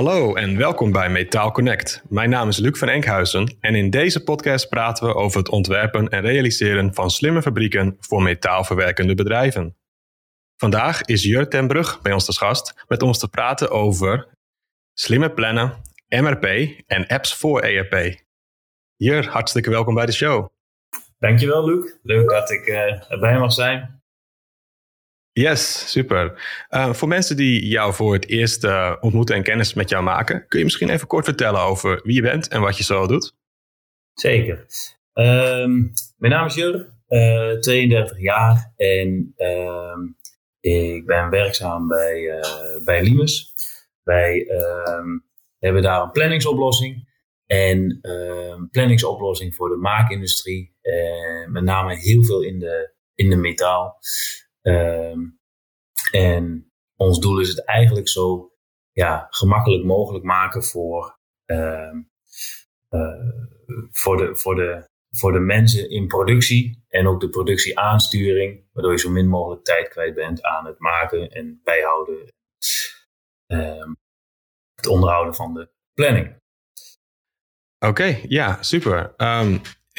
Hallo en welkom bij Metaal Connect. Mijn naam is Luc van Enkhuizen en in deze podcast praten we over het ontwerpen en realiseren van slimme fabrieken voor metaalverwerkende bedrijven. Vandaag is Jur ten Brug bij ons te gast met ons te praten over slimme plannen, MRP en apps voor ERP. Jur, hartstikke welkom bij de show. Dankjewel Luc, leuk dat ik uh, erbij mag zijn. Yes, super. Uh, voor mensen die jou voor het eerst uh, ontmoeten en kennis met jou maken, kun je misschien even kort vertellen over wie je bent en wat je zo doet? Zeker. Um, mijn naam is Jur, uh, 32 jaar en ehm, ik ben werkzaam bij, bij Limes. Wij ehm, hebben daar een planningsoplossing en een planningsoplossing voor de maakindustrie, met name heel veel in de, in de metaal. Um, en ons doel is het eigenlijk zo ja, gemakkelijk mogelijk maken voor, uh, uh, voor, de, voor, de, voor de mensen in productie en ook de productieaansturing, waardoor je zo min mogelijk tijd kwijt bent aan het maken en bijhouden, uh, het onderhouden van de planning. Oké, ja, super.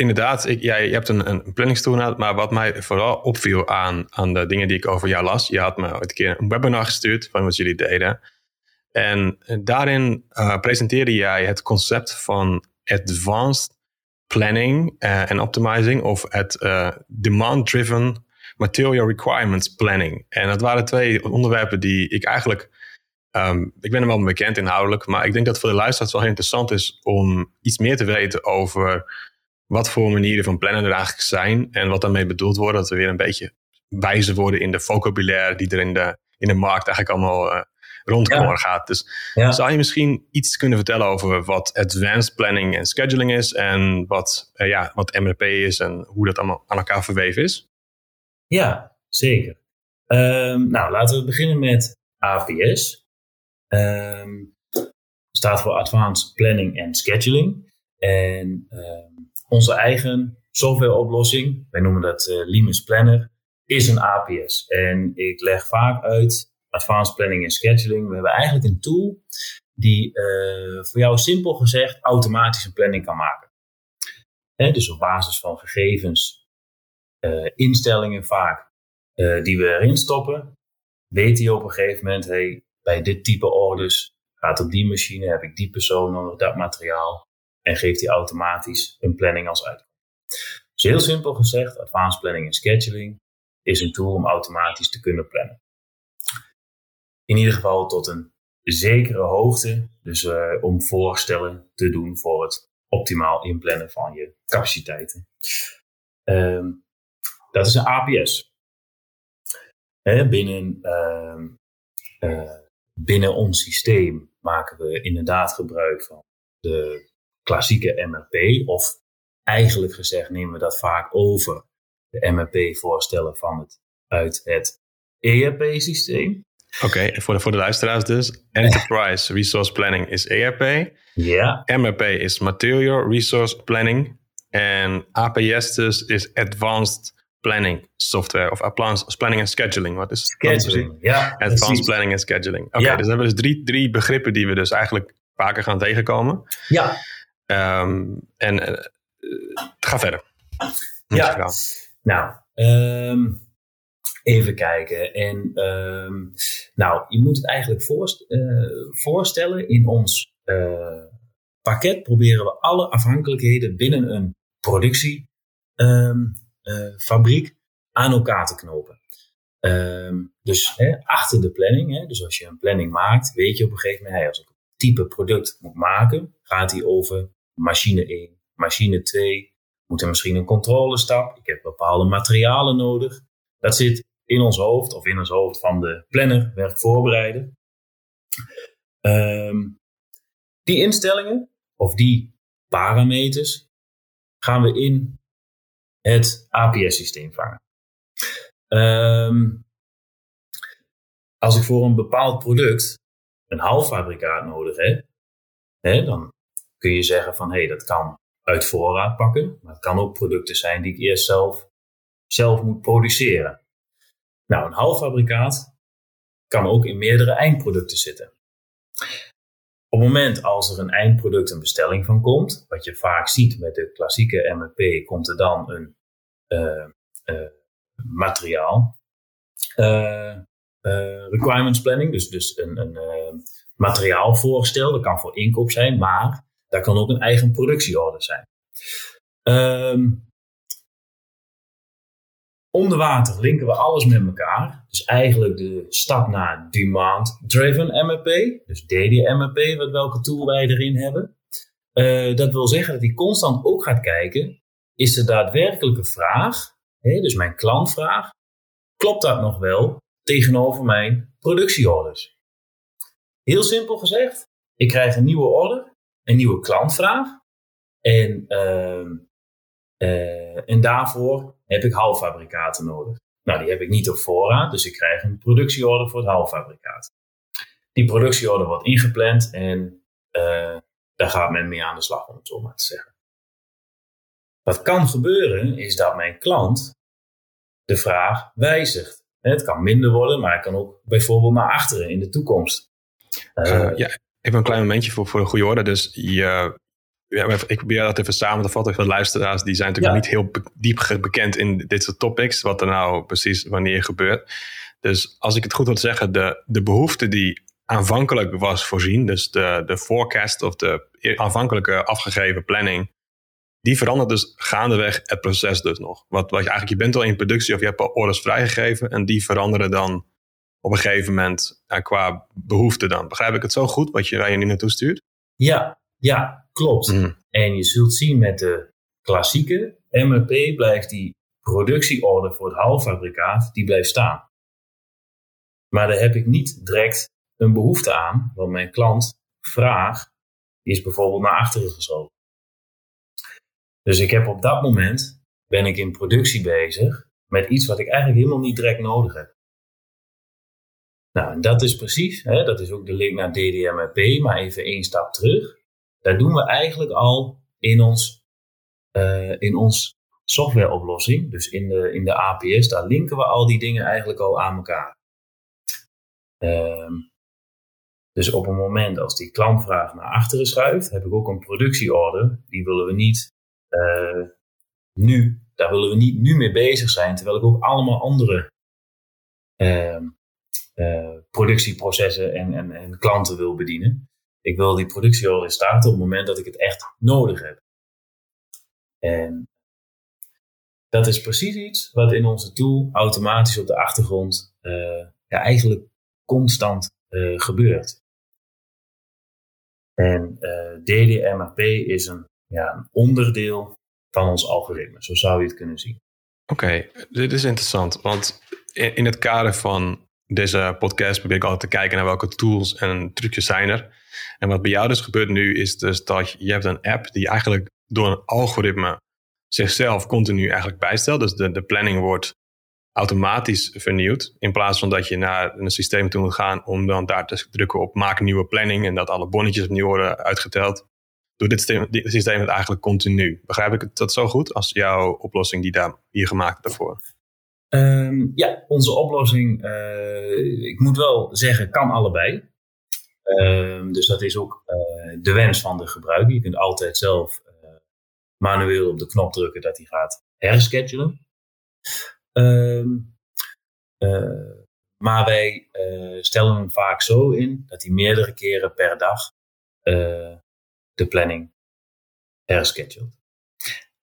Inderdaad, ik, ja, je hebt een, een planningstool, maar wat mij vooral opviel aan, aan de dingen die ik over jou las, je had me ooit een keer een webinar gestuurd van wat jullie deden. En daarin uh, presenteerde jij het concept van advanced planning uh, en optimizing of het uh, demand-driven material requirements planning. En dat waren twee onderwerpen die ik eigenlijk, um, ik ben er wel bekend inhoudelijk, maar ik denk dat voor de luisteraars wel heel interessant is om iets meer te weten over wat voor manieren van plannen er eigenlijk zijn en wat daarmee bedoeld wordt. Dat we weer een beetje wijzer worden in de vocabulaire die er in de, in de markt eigenlijk allemaal uh, rondkomen gaat. Dus zou je misschien iets kunnen vertellen over wat advanced planning en scheduling is en wat, uh, ja, wat MRP is en hoe dat allemaal aan elkaar verweven is? Ja, zeker. Um, nou, laten we beginnen met APS. Um, staat voor Advanced Planning and Scheduling. En um, onze eigen softwareoplossing, wij noemen dat uh, Limes Planner, is een APS. En ik leg vaak uit, Advanced Planning en Scheduling, we hebben eigenlijk een tool die uh, voor jou simpel gezegd automatisch een planning kan maken. Dus op basis van gegevens, uh, instellingen vaak, die we erin stoppen, weet hij op een gegeven moment, hey, bij dit type orders gaat op die machine, heb ik die persoon nodig, dat materiaal en geeft hij automatisch een planning als uitkomst. Dus heel simpel gezegd, Advanced Planning en Scheduling is een tool om automatisch te kunnen plannen. In ieder geval tot een zekere hoogte, dus uh, om voorstellen te doen voor het optimaal inplannen van je capaciteiten. Um, dat is een APS. Binnen, uh, uh, binnen ons systeem maken we inderdaad gebruik van de klassieke MRP. Of eigenlijk gezegd nemen we dat vaak over, de MRP-voorstellen van het, uit het ERP-systeem. Oké, voor, de, voor de luisteraars dus. Enterprise Resource Planning is ERP. Ja. MRP is Material Resource Planning. En APS dus is Advanced Planning Software. Of Advanced Planning and Scheduling. Wat is Scheduling, ja. Advanced Planning and Scheduling. Oké, okay, dus we hebben dus drie, drie begrippen die we dus eigenlijk vaker gaan tegenkomen. Ja. Um, en uh, ga verder. Ja, nou, um, even kijken. En um, nou, je moet het eigenlijk voorst uh, voorstellen. In ons uh, pakket proberen we alle afhankelijkheden binnen een productiefabriek aan elkaar te knopen. dus hè, achter de planning, hè, dus als je een planning maakt, weet je op een gegeven moment, hey, als ik een type product moet maken, gaat die over machine 1, machine 2, moet er misschien een controlestap, ik heb bepaalde materialen nodig. Dat zit in ons hoofd of in ons hoofd van de planner, werkvoorbereider. Um, die instellingen of die parameters gaan we in het APS-systeem vangen. Um, als ik voor een bepaald product een halffabrikaat nodig heb, hè, dan kun je zeggen van hé, hey, dat kan uit voorraad pakken, maar het kan ook producten zijn die ik eerst zelf, zelf moet produceren. Nou, een halffabrikaat kan ook in meerdere eindproducten zitten. op het moment als er een eindproduct, een bestelling van komt, wat je vaak ziet met de klassieke MRP, komt er dan een uh, uh, materiaal uh, requirements planning, dus, dus een, een materiaalvoorstel. Dat kan voor inkoop zijn, maar daar kan ook een eigen productieorder zijn. Um, Onder water linken we alles met elkaar. Dus eigenlijk de stap naar Demand-Driven MRP, dus DDMRP, wat welke tool wij erin hebben. Uh, dat wil zeggen dat hij constant ook gaat kijken, is de daadwerkelijke vraag, hè, dus mijn klantvraag, klopt dat nog wel tegenover mijn productieorders? Heel simpel gezegd, ik krijg een nieuwe order, een nieuwe klantvraag en, uh, uh, en daarvoor heb ik halffabrikaten nodig. Nou, die heb ik niet op voorraad, dus ik krijg een productieorder voor het halffabrikaat. Die productieorder wordt ingepland en uh, daar gaat men mee aan de slag, om het zo maar te zeggen. Wat kan gebeuren is dat mijn klant de vraag wijzigt. Het kan minder worden, maar het kan ook bijvoorbeeld naar achteren in de toekomst. Uh, ja, even een klein momentje voor, voor een goede orde. Dus je, ja, ik probeer dat even samen te vatten de luisteraars. Die zijn natuurlijk niet heel diep bekend in dit soort topics. Wat er nou precies wanneer gebeurt. Dus als ik het goed wil zeggen, de, de behoefte die aanvankelijk was voorzien. Dus de, de forecast of de aanvankelijke afgegeven planning. Die verandert dus gaandeweg het proces dus nog. Wat, wat je eigenlijk, je bent al in productie of je hebt al orders vrijgegeven. En die veranderen dan op een gegeven moment qua behoefte dan. Begrijp ik het zo goed wat je, waar je nu naartoe stuurt? Ja, ja, klopt. Mm. En je zult zien met de klassieke MRP blijft die productieorder voor het halffabrikaat, die blijft staan. Maar daar heb ik niet direct een behoefte aan, want mijn klant vraag die is bijvoorbeeld naar achteren geschoven. Dus ik heb op dat moment, ben ik in productie bezig met iets wat ik eigenlijk helemaal niet direct nodig heb. Nou, en dat is precies, hè, dat is ook de link naar DDMRP, maar even één stap terug. Daar doen we eigenlijk al in ons, uh, in ons softwareoplossing, dus in de, in de APS, daar linken we al die dingen eigenlijk al aan elkaar. Um, dus op een moment als die klantvraag naar achteren schuift, heb ik ook een productieorder. Die willen we niet uh, nu, daar willen we niet nu mee bezig zijn, terwijl ik ook allemaal andere uh, productieprocessen en, en, en klanten wil bedienen. Ik wil die productieorder starten op het moment dat ik het echt nodig heb. En dat is precies iets wat in onze tool automatisch op de achtergrond uh, ja, eigenlijk constant uh, gebeurt. En uh, DDMRP is een, ja, een onderdeel van ons algoritme. Zo zou je het kunnen zien. Oké, dit is interessant. Want in het kader van deze podcast probeer ik altijd te kijken naar welke tools en trucjes zijn er. En wat bij jou dus gebeurt nu is dus dat je hebt een app die eigenlijk door een algoritme zichzelf continu eigenlijk bijstelt. Dus de, de planning wordt automatisch vernieuwd. In plaats van dat je naar een systeem toe moet gaan om dan daar te drukken op maak nieuwe planning en dat alle bonnetjes opnieuw worden uitgeteld. Door dit systeem, dit systeem het eigenlijk continu. Begrijp ik dat zo goed als jouw oplossing die daar hier gemaakt hebt daarvoor? Um, ja, onze oplossing, uh, ik moet wel zeggen, kan allebei. Um, dus dat is ook uh, de wens van de gebruiker. Je kunt altijd zelf uh, manueel op de knop drukken dat hij gaat herschedulen. Um, maar wij stellen hem vaak zo in dat hij meerdere keren per dag de planning herschedult.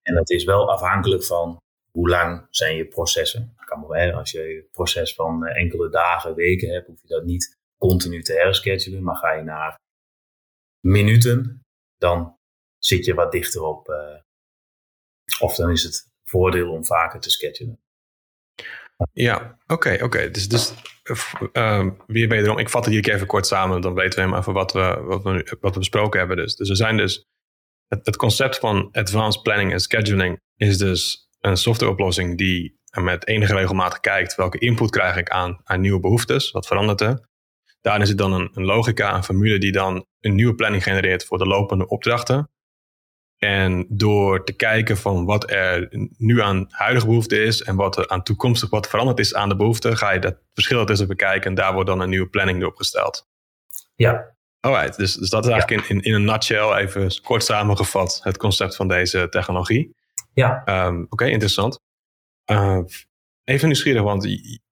En dat is wel afhankelijk van hoe lang zijn je processen. Kan wel, als je een proces van enkele dagen, weken hebt, hoef je dat niet continu te herschedulen, maar ga je naar minuten, dan zit je wat dichter op. Uh, of dan is het voordeel om vaker te schedulen. Ja, oké, oké. Dus, dus uh, weer wederom, ik vat het hier even kort samen, dan weten we hem even wat we, wat we, wat we besproken hebben. Dus, dus zijn dus, het, het concept van advanced planning en scheduling is dus een softwareoplossing die met enige regelmatig kijkt welke input krijg ik aan, aan nieuwe behoeftes, wat verandert er. Daarin zit dan een, een logica, een formule die dan een nieuwe planning genereert voor de lopende opdrachten. En door te kijken van wat er nu aan huidige behoefte is en wat er aan toekomstig wat veranderd is aan de behoefte, ga je dat verschil tussen bekijken en daar wordt dan een nieuwe planning door opgesteld. Ja, Alright, dus, dus dat is eigenlijk in, in, in een nutshell, even kort samengevat, het concept van deze technologie. Ja. Um, Oké, interessant. Uh, even nieuwsgierig, want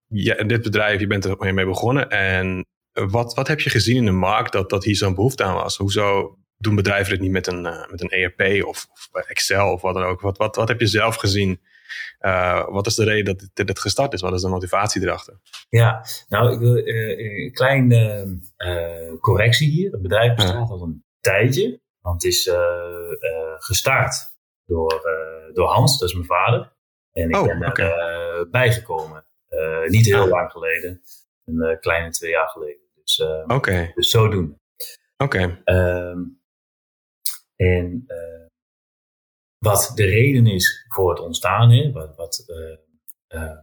je, dit bedrijf, je bent er mee begonnen. En wat, wat heb je gezien in de markt dat, dat hier zo'n behoefte aan was? Hoezo doen bedrijven dit niet met een, uh, met een ERP of, of, Excel of wat dan ook? Wat, wat, wat heb je zelf gezien? Uh, wat is de reden dat dit, dit, gestart is? Wat is de motivatie erachter? Ja, nou, ik wil uh, een kleine correctie hier. Het bedrijf bestaat al een tijdje. Want het is gestart door, door Hans, dat is mijn vader. En ik oh, ben okay. er bijgekomen. niet heel ah. lang geleden. Een kleine twee jaar geleden. Dus, okay. dus zodoende. Oké. Okay. Um, en uh, wat de reden is voor het ontstaan, hè, wat, wat, uh, uh,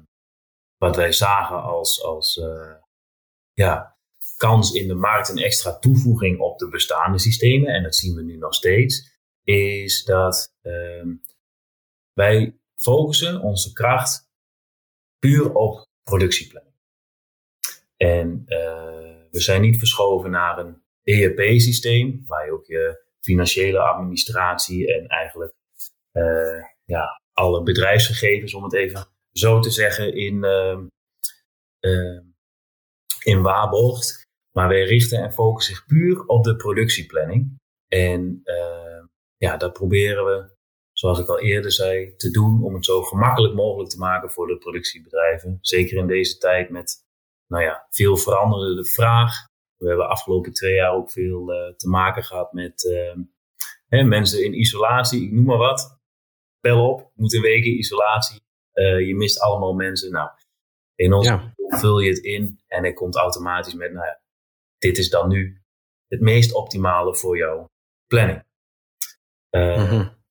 wat wij zagen als, als ja, kans in de markt, een extra toevoeging op de bestaande systemen, en dat zien we nu nog steeds, is dat ehm, wij focussen onze kracht puur op productieplanning. En we zijn niet verschoven naar een ERP-systeem, waar je ook je financiële administratie en eigenlijk uh, ja, alle bedrijfsgegevens, om het even zo te zeggen, in, uh, in waarborgt. Maar wij richten en focussen zich puur op de productieplanning. En ehm, ja, dat proberen we, zoals ik al eerder zei, te doen om het zo gemakkelijk mogelijk te maken voor de productiebedrijven. Zeker in deze tijd met nou ja, veel veranderende vraag we hebben afgelopen twee jaar ook veel uh, te maken gehad met uh, hè, mensen in isolatie, ik noem maar wat. Bel op, moet een week in isolatie. Uh, je mist allemaal mensen. Nou, in ons ja. vul je het in en het komt automatisch met, nou ja, dit is dan nu het meest optimale voor jouw planning. Mm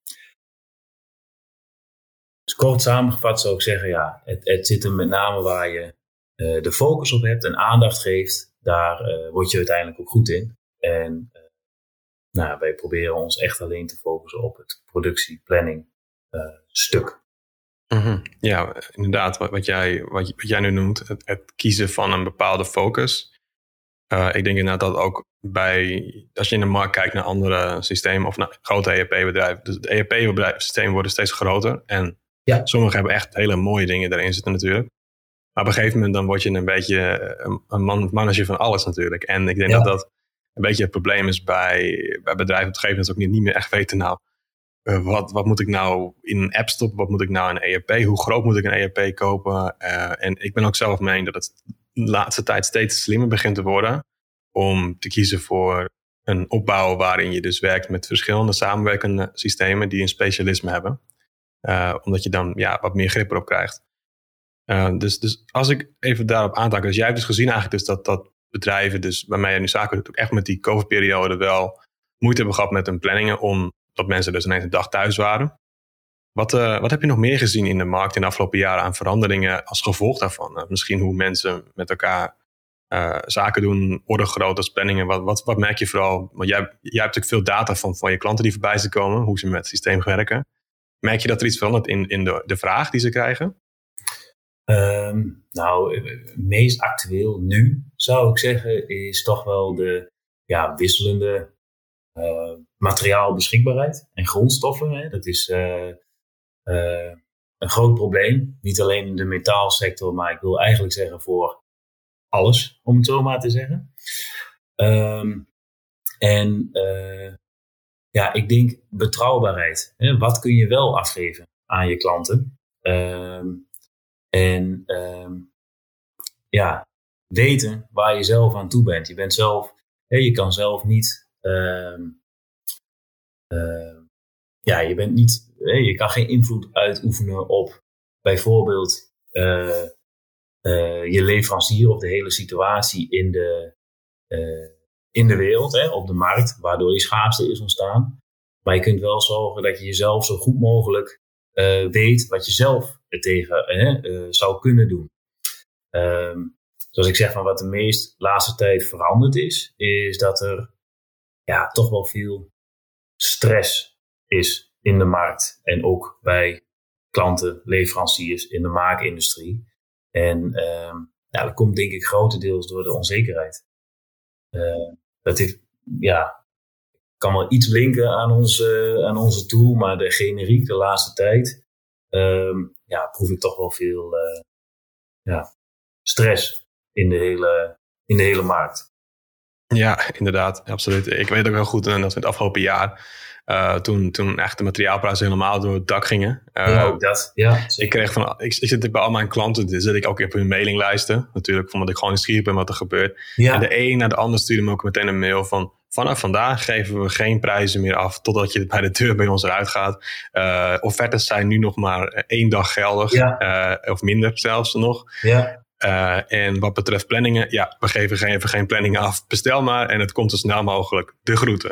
Kort samengevat zou ik zeggen, ja, het, het zit er met name waar je de focus op hebt en aandacht geeft daar uh, word je uiteindelijk ook goed in. En uh, nou, wij proberen ons echt alleen te focussen op het productieplanning stuk. -hmm. Ja, inderdaad, wat, wat, jij, wat, jij nu noemt, het, het, kiezen van een bepaalde focus. ik denk inderdaad dat ook bij, als je in de markt kijkt naar andere systemen of naar grote ERP-bedrijven, dus het ERP-systeem worden steeds groter. En ja. sommige hebben echt hele mooie dingen erin zitten natuurlijk. Maar op een gegeven moment dan word je een beetje eh, een man, manager van alles natuurlijk. En ik denk dat dat een beetje het probleem is bij, bij bedrijven op een gegeven moment ook niet, niet meer echt weten nou, uh, wat, wat moet ik nou in een app stoppen? Wat moet ik nou in een ERP? Hoe groot moet ik een ERP kopen? Uh, en ik ben ook zelf meen dat het de laatste tijd steeds slimmer begint te worden om te kiezen voor een opbouw waarin je dus werkt met verschillende samenwerkende systemen die een specialisme hebben. Uh, omdat je dan ja, wat meer grip erop krijgt. Uh, dus, dus als ik even daarop aantak, dus jij hebt dus gezien eigenlijk dus dat, dat bedrijven, dus bij mij nu zaken doet, ook echt met die COVID-periode wel moeite hebben gehad met hun planningen, omdat mensen dus ineens een dag thuis waren. Wat, uh, wat heb je nog meer gezien in de markt in de afgelopen jaren aan veranderingen als gevolg daarvan? Misschien hoe mensen met elkaar zaken doen, worden groot planningen. Wat, wat, wat merk je vooral? Want jij, jij hebt natuurlijk veel data van, van je klanten die voorbij zijn komen, hoe ze met het systeem werken. Merk je dat er iets verandert in, in de, de vraag die ze krijgen? Um, nou, meest actueel nu zou ik zeggen, is toch wel de ja, wisselende uh, materiaalbeschikbaarheid en grondstoffen. Hè. Dat is uh, een groot probleem. Niet alleen in de metaalsector, maar ik wil eigenlijk zeggen voor alles, om het zo maar te zeggen. Um, en ja, ik denk betrouwbaarheid. Hè. Wat kun je wel afgeven aan je klanten? Um, en um, ja, weten waar je zelf aan toe bent. Je bent zelf, hè, je kan zelf niet, uh, ja, je bent niet, hè, je kan geen invloed uitoefenen op bijvoorbeeld uh, uh, je leverancier of de hele situatie in de, in de wereld, hè, op de markt, waardoor die schaarste is ontstaan. Maar je kunt wel zorgen dat je jezelf zo goed mogelijk weet wat je zelf tegen uh, zou kunnen doen. Um, zoals ik zeg, van wat de meest laatste tijd veranderd is, is dat er ja, toch wel veel stress is in de markt. En ook bij klanten, leveranciers in de maakindustrie. En um, ja, dat komt denk ik grotendeels door de onzekerheid. Uh, dat heeft ja, kan wel iets linken aan onze, aan onze tool, maar de generiek de laatste tijd, ehm, ja, proef ik toch wel veel uh, ja, stress in de, hele, in de hele markt. Ja, inderdaad, absoluut. Ik weet ook heel goed dat we het afgelopen jaar uh, toen, toen echt de materiaalprijzen helemaal door het dak gingen. Uh, ja, ook dat. Ja, ik, kreeg van, ik, ik zit bij al mijn klanten, dus zit ik ook op hun mailinglijsten. Natuurlijk, omdat ik gewoon nieuwsgierig ben wat er gebeurt. Ja. En de een na de ander stuurde me ook meteen een mail van... Vanaf vandaag geven we geen prijzen meer af totdat je bij de deur bij ons eruit gaat. Uh, offertes zijn nu nog maar één dag geldig, ja. of minder zelfs nog. Ja. Uh, en wat betreft planningen, ja, we geven geen, even geen planningen af. Bestel maar en het komt zo snel mogelijk. De groeten.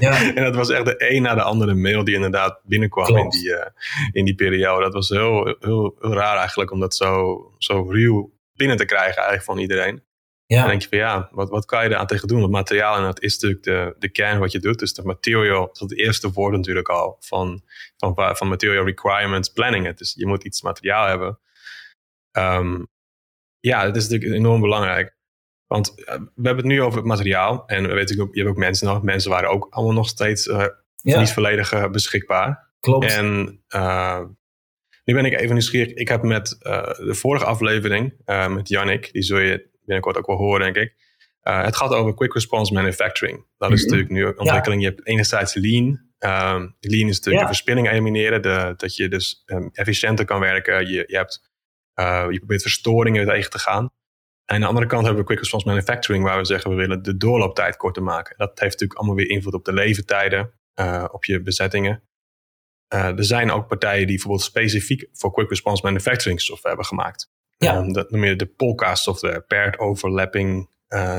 Ja. en dat was echt de een na de andere mail die inderdaad binnenkwam in die, uh, in die periode. Dat was heel, heel, heel, raar eigenlijk om dat zo, zo ruw binnen te krijgen eigenlijk van iedereen. Ja. Dan denk je van ja, wat, wat kan je daar aan tegen doen? Het materiaal en dat is natuurlijk de, de kern wat je doet. Dus de material, dat is het eerste woord natuurlijk al van, van, van material requirements planning. Dus je moet iets materiaal hebben. Um, ja, dat is natuurlijk enorm belangrijk. Want eh, we hebben het nu over het materiaal. En we weten ook, je hebt ook mensen nog. Mensen waren ook allemaal nog steeds uh, niet volledig uh, beschikbaar. Klopt. En nu ben ik even nieuwsgierig. Ik heb met de vorige aflevering met Yannick, die zul je binnenkort ook wel horen, denk ik. het gaat over quick response manufacturing. Dat is mhm. natuurlijk nu een ontwikkeling. Je hebt enerzijds lean. Um, lean is natuurlijk de verspilling elimineren. De, dat je dus um, efficiënter kan werken. Je, je hebt uh, je probeert verstoringen tegen te gaan. En aan de andere kant hebben we quick response manufacturing, waar we zeggen we willen de doorlooptijd korter maken. Dat heeft natuurlijk allemaal weer invloed op de levertijden, uh, op je bezettingen. Uh, er zijn ook partijen die bijvoorbeeld specifiek voor quick response manufacturing software hebben gemaakt. Ja. Um, dat noem je de Polka software, paired overlapping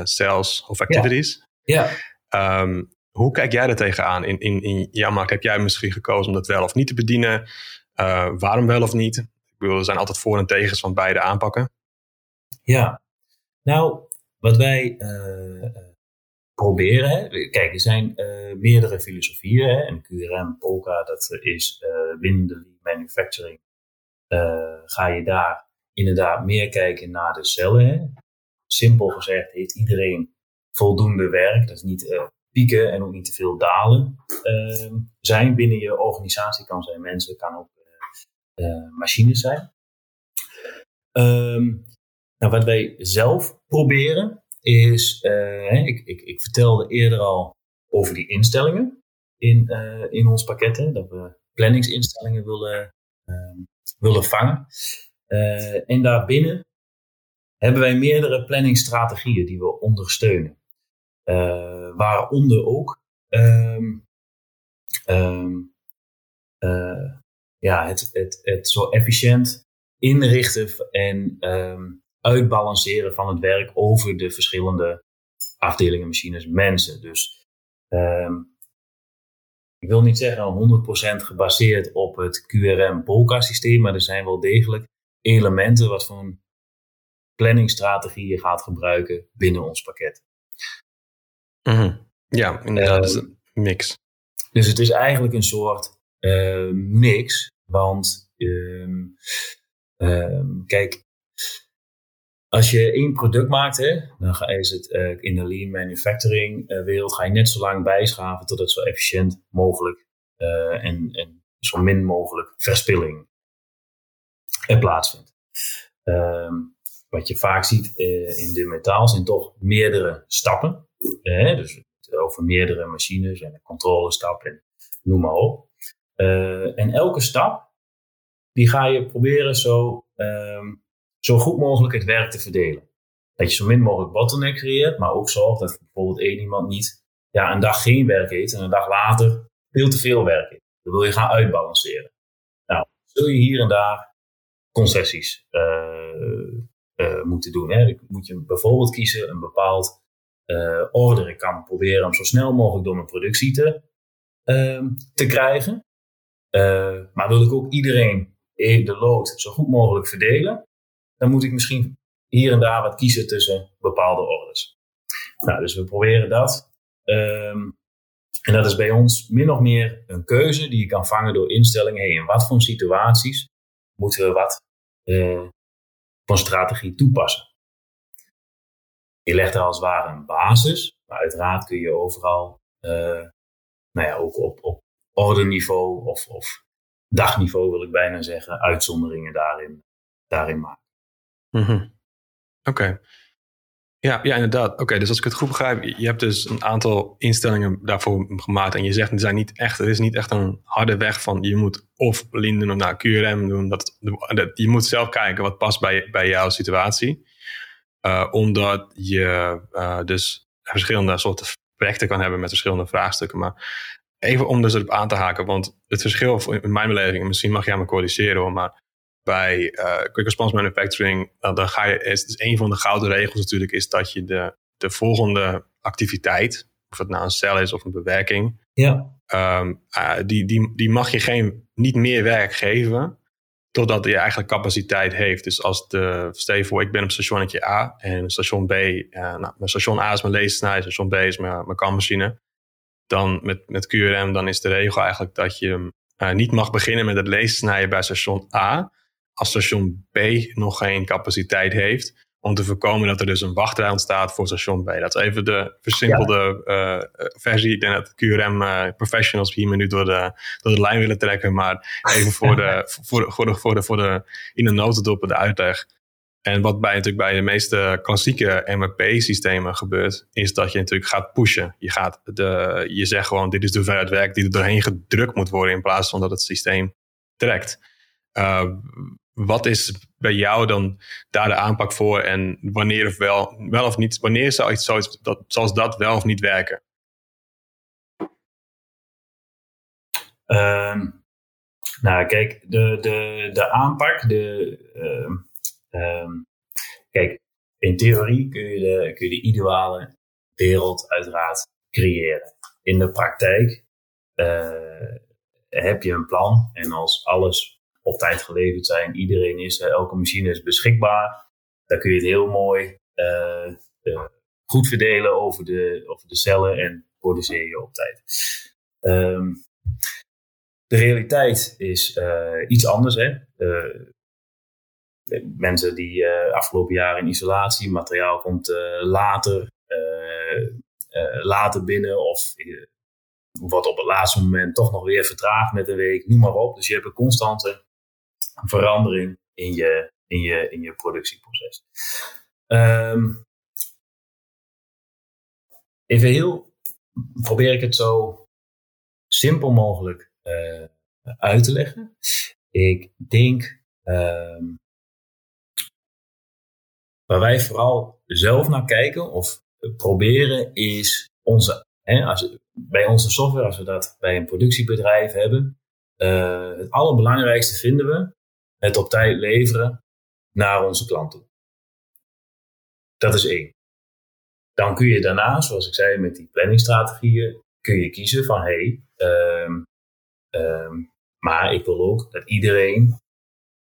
cells of activities. Ja. ja. Um, hoe kijk jij er tegenaan? In, in, in jouw markt heb jij misschien gekozen om dat wel of niet te bedienen? waarom wel of niet? Bedoel, zijn altijd voor- en tegens van beide aanpakken. Ja, nou, wat wij uh, proberen, hè, kijk, er zijn uh, meerdere filosofieën. Hè, en QRM, Polka, dat is uh, binnen de manufacturing. ga je daar inderdaad meer kijken naar de cellen. Simpel gezegd heeft iedereen voldoende werk. Dat is niet pieken en ook niet te veel dalen ehm, zijn binnen je organisatie. Kan zijn mensen, kan ook machines zijn. Um, nou, wat wij zelf proberen is, uh, ik, ik, ik, vertelde eerder al over die instellingen in, uh, in ons pakket, hè, dat we planningsinstellingen willen, uh, willen vangen. en daarbinnen hebben wij meerdere planningsstrategieën die we ondersteunen. waaronder ook um, ja, het, het, het zo efficiënt inrichten en um, uitbalanceren van het werk over de verschillende afdelingen, machines, mensen. Dus um, ik wil niet zeggen 100% gebaseerd op het QRM-Polka-systeem, maar er zijn wel degelijk elementen wat voor planningsstrategie je gaat gebruiken binnen ons pakket. Mhm. Ja, inderdaad, um, een mix. Dus het is eigenlijk een soort uh, mix want um, um, kijk, als je één product maakt, hè, dan is het uh, in de lean manufacturing uh, wereld ga je net zo lang bijschaven tot het zo efficiënt mogelijk uh, en, en, zo min mogelijk verspilling er plaatsvindt. Wat je vaak ziet in de metaal zijn toch meerdere stappen. dus over meerdere machines en een controlestap en noem maar op. Uh, en elke stap, die ga je proberen zo, um, zo goed mogelijk het werk te verdelen. Dat je zo min mogelijk bottleneck creëert, maar ook zorgt dat bijvoorbeeld één iemand niet ja, een dag geen werk heeft en een dag later veel te veel werk heeft. Dan wil je gaan uitbalanceren. Nou, zul je hier en daar concessies uh, uh, moeten doen. Hè? Moet je bijvoorbeeld kiezen een bepaald uh, order. Ik kan proberen om zo snel mogelijk door mijn productie te, uh, te krijgen. Uh, maar wil ik ook iedereen de lood zo goed mogelijk verdelen, dan moet ik misschien hier en daar wat kiezen tussen bepaalde orders. Nou, dus we proberen dat. Um, en dat is bij ons min of meer een keuze die je kan vangen door instellingen. Hey, in wat voor situaties moeten we wat uh, van strategie toepassen? Je legt er als het ware een basis Maar uiteraard kun je overal, nou ja, ook op, op ordeniveau of, of dagniveau wil ik bijna zeggen, uitzonderingen daarin, daarin maken. Mhm. Oké. Ja, ja, inderdaad. Oké, dus als ik het goed begrijp, je hebt dus een aantal instellingen daarvoor gemaakt. En je zegt, er, zijn niet echt, er is niet echt een harde weg van je moet of Lean doen of nou QRM doen. Dat, je moet zelf kijken wat past bij, bij jouw situatie. Uh, omdat je uh, dus verschillende soorten projecten kan hebben met verschillende vraagstukken. Maar even om dus erop aan te haken, want het verschil in mijn beleving, misschien mag jij me corrigeren hoor, maar bij uh, quick response manufacturing, dan ga je, is, is een van de gouden regels natuurlijk, is dat je de, de volgende activiteit, of het nou een cel is of een bewerking, ja. Um, uh, die, die, die mag je geen, niet meer werk geven totdat je eigenlijk capaciteit heeft. Dus als de, stel je voor, ik ben op stationnetje A en station B, uh, nou, mijn station A is mijn leesnij, station B is mijn, mijn kanmachine. Dan met, met QRM, dan is de regel eigenlijk dat je uh, niet mag beginnen met het leessnijden bij station A, als station B nog geen capaciteit heeft. Om te voorkomen dat er dus een wachtrij ontstaat voor station B. Dat is even de versimpelde ja. uh, versie. Ik denk dat QRM uh, professionals hier me nu door de, door de lijn willen trekken. Maar even voor de, voor de, voor de, voor de, voor de in de notendop de uitleg. En wat bij, natuurlijk bij de meeste klassieke MRP-systemen gebeurt, is dat je natuurlijk gaat pushen. Je, gaat de, je zegt gewoon, dit is de hoeveelheid werk die er doorheen gedrukt moet worden in plaats van dat het systeem trekt. Uh, wat is bij jou dan daar de aanpak voor en wanneer of wel, wel of niet, wanneer zou iets zoiets, dat, zoals dat wel of niet werken? Um, nou, kijk, de, de, de aanpak, de, um, um, kijk, in theorie kun je, de, kun je de ideale wereld uiteraard creëren. In de praktijk uh, heb je een plan en als alles op tijd geleverd zijn. Iedereen is, eh, elke machine is beschikbaar. Dan kun je het heel mooi uh, goed verdelen over de, over de cellen en produceer je op tijd. Um, de realiteit is iets anders. Hè? Mensen die afgelopen jaar in isolatie, materiaal komt later, later binnen of wordt op het laatste moment toch nog weer vertraagd met een week, noem maar op. Dus je hebt een constante verandering in je, in je, in je productieproces. Um, even heel, probeer ik het zo simpel mogelijk uit te leggen. Ik denk, um, waar wij vooral zelf naar kijken of proberen is onze, hè, als, bij onze software, als we dat bij een productiebedrijf hebben, uh, het allerbelangrijkste vinden we het op tijd leveren naar onze klant toe. Dat is één. Dan kun je daarna, zoals ik zei met die planningstrategieën, kun je kiezen van hé, hey, um, um, maar ik wil ook dat iedereen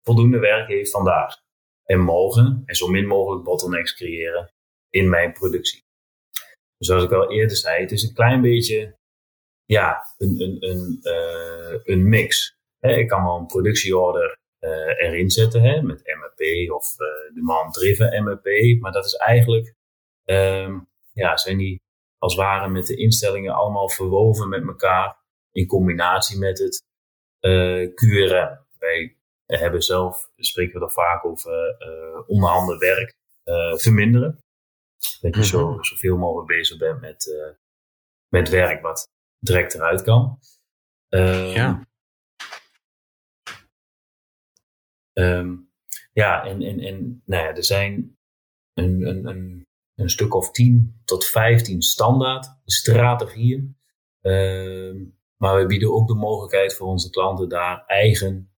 voldoende werk heeft vandaag. En mogen en zo min mogelijk bottlenecks creëren in mijn productie. Dus zoals ik al eerder zei, het is een klein beetje ja, een, een, een, uh, een mix. ik kan wel een productieorder uh, erin zetten met MRP of uh, demand-driven MRP. Maar dat is eigenlijk, um, ja, zijn die als het ware met de instellingen allemaal verwoven met elkaar in combinatie met het uh, eh, QRM. Wij hebben zelf, spreken we er vaak over, onderhanden werk verminderen. Dat je zo, mhm. zoveel mogelijk bezig bent met, met werk wat direct eruit kan. Uh, ja. Um, ja, en, en, en nou ja, er zijn een, een, een, een stuk of 10 tot 15 standaard strategieën. Um, maar we bieden ook de mogelijkheid voor onze klanten daar eigen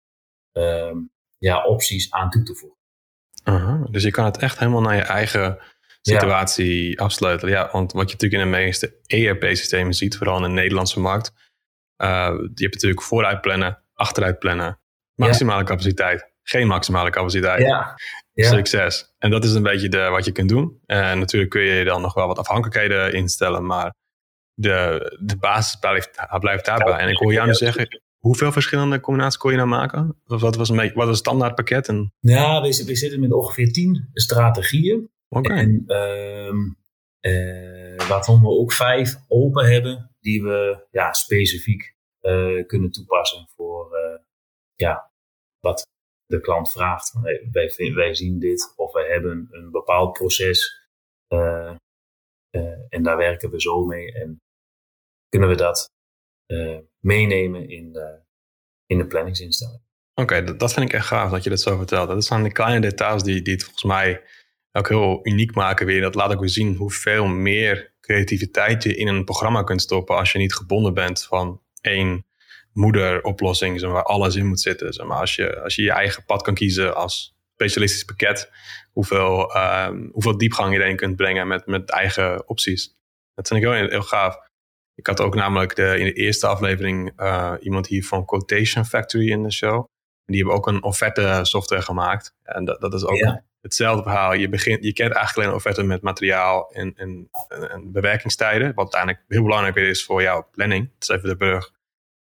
ja, opties aan toe te voegen. Dus je kan het echt helemaal naar je eigen situatie ja. afsluiten. Ja, want wat je natuurlijk in de meeste ERP-systemen ziet, vooral in de Nederlandse markt, uh, je hebt natuurlijk vooruit plannen, achteruit plannen, maximale capaciteit geen maximale capaciteit. Ja. Succes. En dat is een beetje de, wat je kunt doen. En natuurlijk kun je dan nog wel wat afhankelijkheden instellen, maar de, de basis blijft, blijft daarbij. En ik hoor jou nu zeggen, hoeveel verschillende combinaties kon je nou maken? Of wat was, een wat was het standaardpakket? En... Ja, we, we zitten met ongeveer tien strategieën. Oké. En, um, waarvan we ook vijf open hebben die we ja, specifiek kunnen toepassen voor ja, wat de klant vraagt. Wij, wij zien dit of wij hebben een bepaald proces en daar werken we zo mee en kunnen we dat meenemen in de, in de planningsinstelling. Oké, dat vind ik echt gaaf dat je dat zo vertelt. Dat zijn de kleine details die, die het volgens mij ook heel uniek maken weer. Dat laat ook weer zien hoeveel meer creativiteit je in een programma kunt stoppen als je niet gebonden bent van één moederoplossing zeg waar alles in moet zitten. Zeg maar, als, je, als je je eigen pad kan kiezen als specialistisch pakket, hoeveel, um, hoeveel diepgang je erin kunt brengen met, met eigen opties. Dat vind ik heel, heel gaaf. Ik had ook namelijk de, in de eerste aflevering uh, iemand hier van Quotation Factory in de show. En die hebben ook een offerte software gemaakt. En dat, dat is ook hetzelfde verhaal. Je, begint, je kent eigenlijk alleen offerte met materiaal en, en, en, bewerkingstijden. Wat uiteindelijk heel belangrijk is voor jouw planning. Dat is even de brug.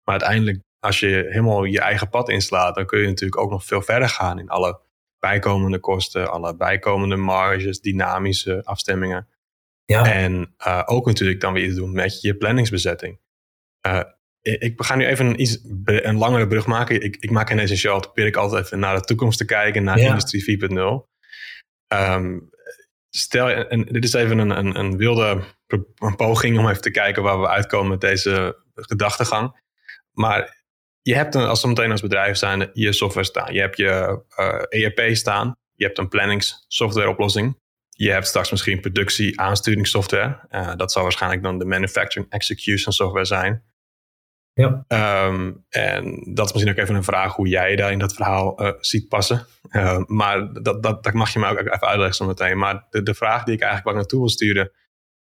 Maar uiteindelijk, als je helemaal je eigen pad inslaat, dan kun je natuurlijk ook nog veel verder gaan in alle bijkomende kosten, alle bijkomende marges, dynamische afstemmingen. Ja. En uh, ook natuurlijk dan weer te doen met je planningsbezetting. Uh, ik ga nu even een, iets, een langere brug maken. Ik, ik maak in deze show probeer ik altijd even naar de toekomst te kijken, naar Industrie 4.0. Um, ehm, stel, en dit is even een, een, een wilde een poging om even te kijken waar we uitkomen met deze gedachtegang. Maar je hebt een, als we meteen als bedrijf zijn, je software staan. Je hebt je uh, eh, ERP staan. Je hebt een planningssoftware oplossing. Je hebt straks misschien productie aansturingssoftware. Uh, dat zal waarschijnlijk dan de manufacturing execution software zijn. Ja. Ehm, en dat is misschien ook even een vraag hoe jij daar in dat verhaal uh, ziet passen. Uh, maar dat, dat, dat mag je me ook even uitleggen zo meteen. Maar de, de vraag die ik eigenlijk wel naartoe wil sturen.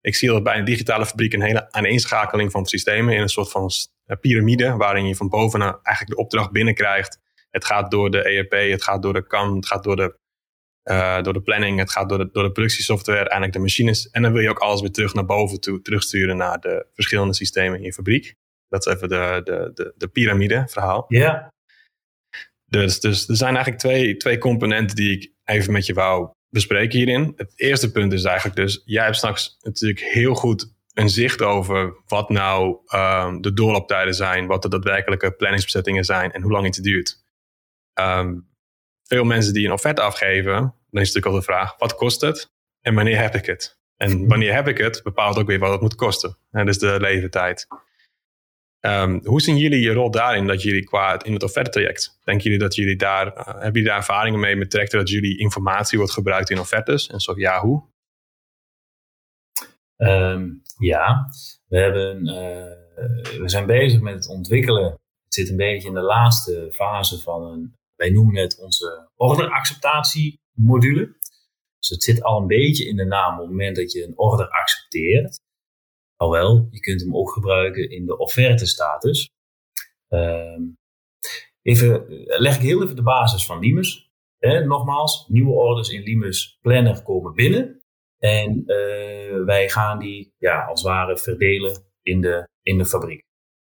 Ik zie dat bij een digitale fabriek een hele aaneenschakeling van systemen in een soort van eh, piramide. Waarin je van bovenaan eigenlijk de opdracht binnenkrijgt. Het gaat door de ERP, het gaat door de CAM, het gaat door de, uh, door de planning, het gaat door de, door de productiesoftware, eindelijk de machines. En dan wil je ook alles weer terug naar boven toe, terugsturen naar de verschillende systemen in je fabriek. Dat is even de, de, de, de piramide verhaal. Ja. Dus, dus er zijn eigenlijk twee, twee componenten die ik even met je wou bespreken hierin. Het eerste punt is eigenlijk dus, jij hebt straks natuurlijk heel goed een zicht over wat nou um, de doorlooptijden zijn, wat de daadwerkelijke planningsbezettingen zijn en hoe lang iets duurt. Um, veel mensen die een offerte afgeven, dan is natuurlijk al de vraag, wat kost het en wanneer heb ik het? En wanneer heb ik het, bepaalt ook weer wat het moet kosten. En dus de levertijd. Um, hoe zien jullie je rol daarin dat jullie qua in het offerte-traject? Denken jullie dat jullie daar, uh, hebben jullie daar ervaringen mee met trajecten dat jullie informatie wordt gebruikt in offertes? En zo ja, hoe? Um, ja, we, hebben, uh, we zijn bezig met het ontwikkelen. Het zit een beetje in de laatste fase van een, wij noemen het onze orderacceptatiemodule. Dus het zit al een beetje in de naam op het moment dat je een order accepteert. Alhoewel, je kunt hem ook gebruiken in de offerte-status. Uh, even, leg ik heel even de basis van Limus. nogmaals, nieuwe orders in Limus Planner komen binnen. En uh, wij gaan die ja, als het ware verdelen in de, in de fabriek.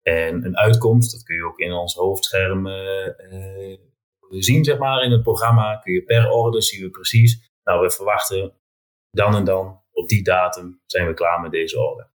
En een uitkomst, dat kun je ook in ons hoofdscherm uh, zien, zeg maar, in het programma. Kun je per order zien we precies. Nou, we verwachten dan en dan, op die datum, zijn we klaar met deze order.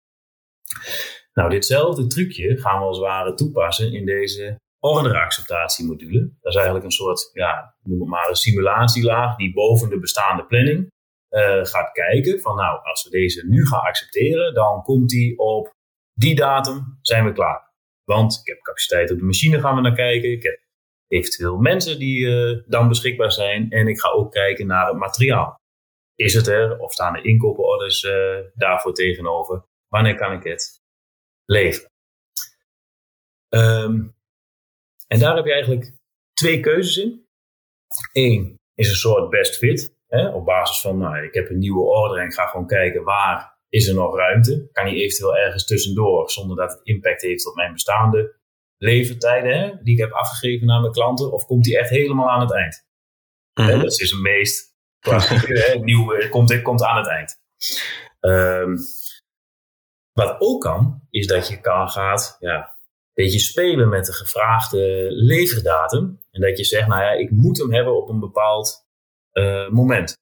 Nou, ditzelfde trucje gaan we als het ware toepassen in deze orderacceptatiemodule. Dat is eigenlijk een soort, ja, noem het maar een simulatielaag die boven de bestaande planning uh, gaat kijken van nou, als we deze nu gaan accepteren, dan komt die op die datum, zijn we klaar. Want ik heb capaciteit op de machine, gaan we naar kijken. Ik heb eventueel mensen die uh, dan beschikbaar zijn. En ik ga ook kijken naar het materiaal. Is het er of staan er inkooporders uh, daarvoor tegenover? Wanneer kan ik het leveren? Um, en daar heb je eigenlijk twee keuzes in. Eén is een soort best fit. Hè, op basis van, nou, ik heb een nieuwe order en ik ga gewoon kijken waar is er nog ruimte. Kan die eventueel ergens tussendoor zonder dat het impact heeft op mijn bestaande levertijden hè, die ik heb afgegeven naar mijn klanten? Of komt die echt helemaal aan het eind? Mm -hmm. dat is een meest klassieke, nieuwe, komt, komt aan het eind. Um, wat ook kan, is dat je kan gaat, ja, een beetje spelen met de gevraagde leverdatum. En dat je zegt, nou ja, ik moet hem hebben op een bepaald uh, moment.